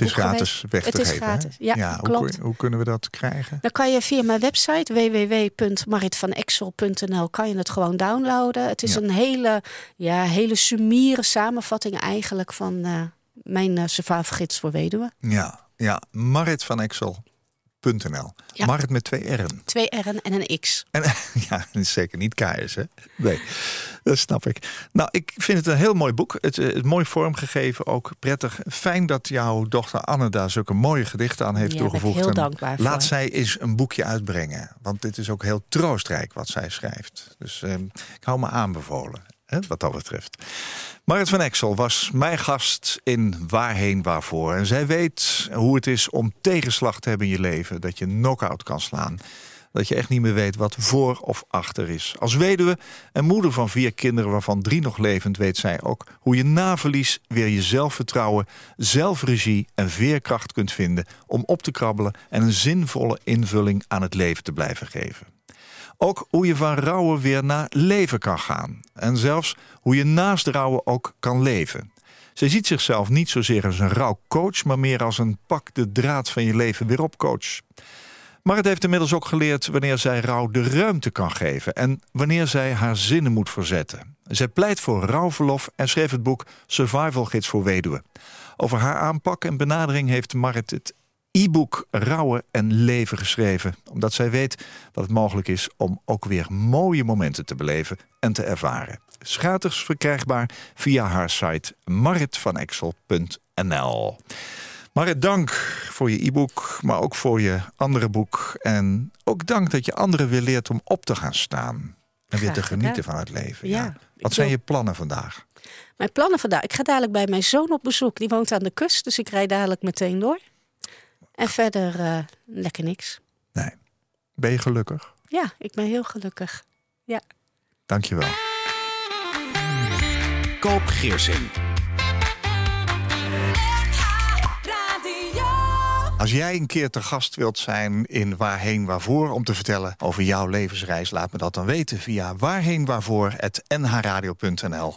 Het is gratis weg te Het is geven. gratis, ja, hoe, klopt. hoe kunnen we dat krijgen? Dan kan je via mijn website www.maritvanexel.nl kan je het gewoon downloaden. Het is Ja. een hele, ja, hele sumiere samenvatting eigenlijk van eh, mijn uh, voor weduwen. Ja, ja. Marit van Ja. Marit met twee R'en. Twee R'en en een X. En ja, dat is zeker niet KS, hè? Nee, dat snap ik. Nou, ik vind het een heel mooi boek. Het is mooi vormgegeven, ook prettig. Fijn dat jouw dochter Anne daar zulke mooie gedichten aan heeft Ja, toegevoegd. heel En dankbaar voor. Laat zij eens een boekje uitbrengen. Want dit is ook heel troostrijk wat zij schrijft. Dus eh, ik hou me aanbevolen, wat dat betreft. Marit van Exel was mijn gast in Waarheen Waarvoor. En zij weet hoe het is om tegenslag te hebben in je leven. Dat je knock-out kan slaan. dat je echt niet meer weet wat voor of achter is. Als weduwe en moeder van vier kinderen waarvan drie nog levend... weet zij ook hoe je na verlies weer je zelfvertrouwen, zelfregie en veerkracht kunt vinden... om op te krabbelen en een zinvolle invulling aan het leven te blijven geven. Ook hoe je van rouwen weer naar leven kan gaan. En zelfs hoe je naast rouwen ook kan leven. Zij ziet zichzelf niet zozeer als een rouwcoach... maar meer als een pak de draad van je leven weer op coach. Maar het heeft inmiddels ook geleerd wanneer zij rouw de ruimte kan geven... en wanneer zij haar zinnen moet verzetten. Zij pleit voor rouwverlof en schreef het boek Survival Gids voor Weduwen. Over haar aanpak en benadering heeft Marit het e-book Rouwen en Leven geschreven. Omdat zij weet dat het mogelijk is om ook weer mooie momenten te beleven en te ervaren. Schaters verkrijgbaar via haar site maritvanexel.nl. Marit, dank voor je e-book, maar ook voor je andere boek. En ook dank dat je anderen weer leert om op te gaan staan. En weer te genieten van het leven. Ja, Wat zijn je plannen vandaag? Mijn plannen vandaag. Ik ga dadelijk bij mijn zoon op bezoek. Die woont aan de kust, dus ik rijd dadelijk meteen door. En verder eh, lekker niks. Nee. Ben je gelukkig? Ja, ik ben heel gelukkig. Dank je wel. Koop Geersing. Als jij een keer te gast wilt zijn in Waarheen Waarvoor... om te vertellen over jouw levensreis, laat me dat dan weten... via waarheenwaarvoor.nhradio.nl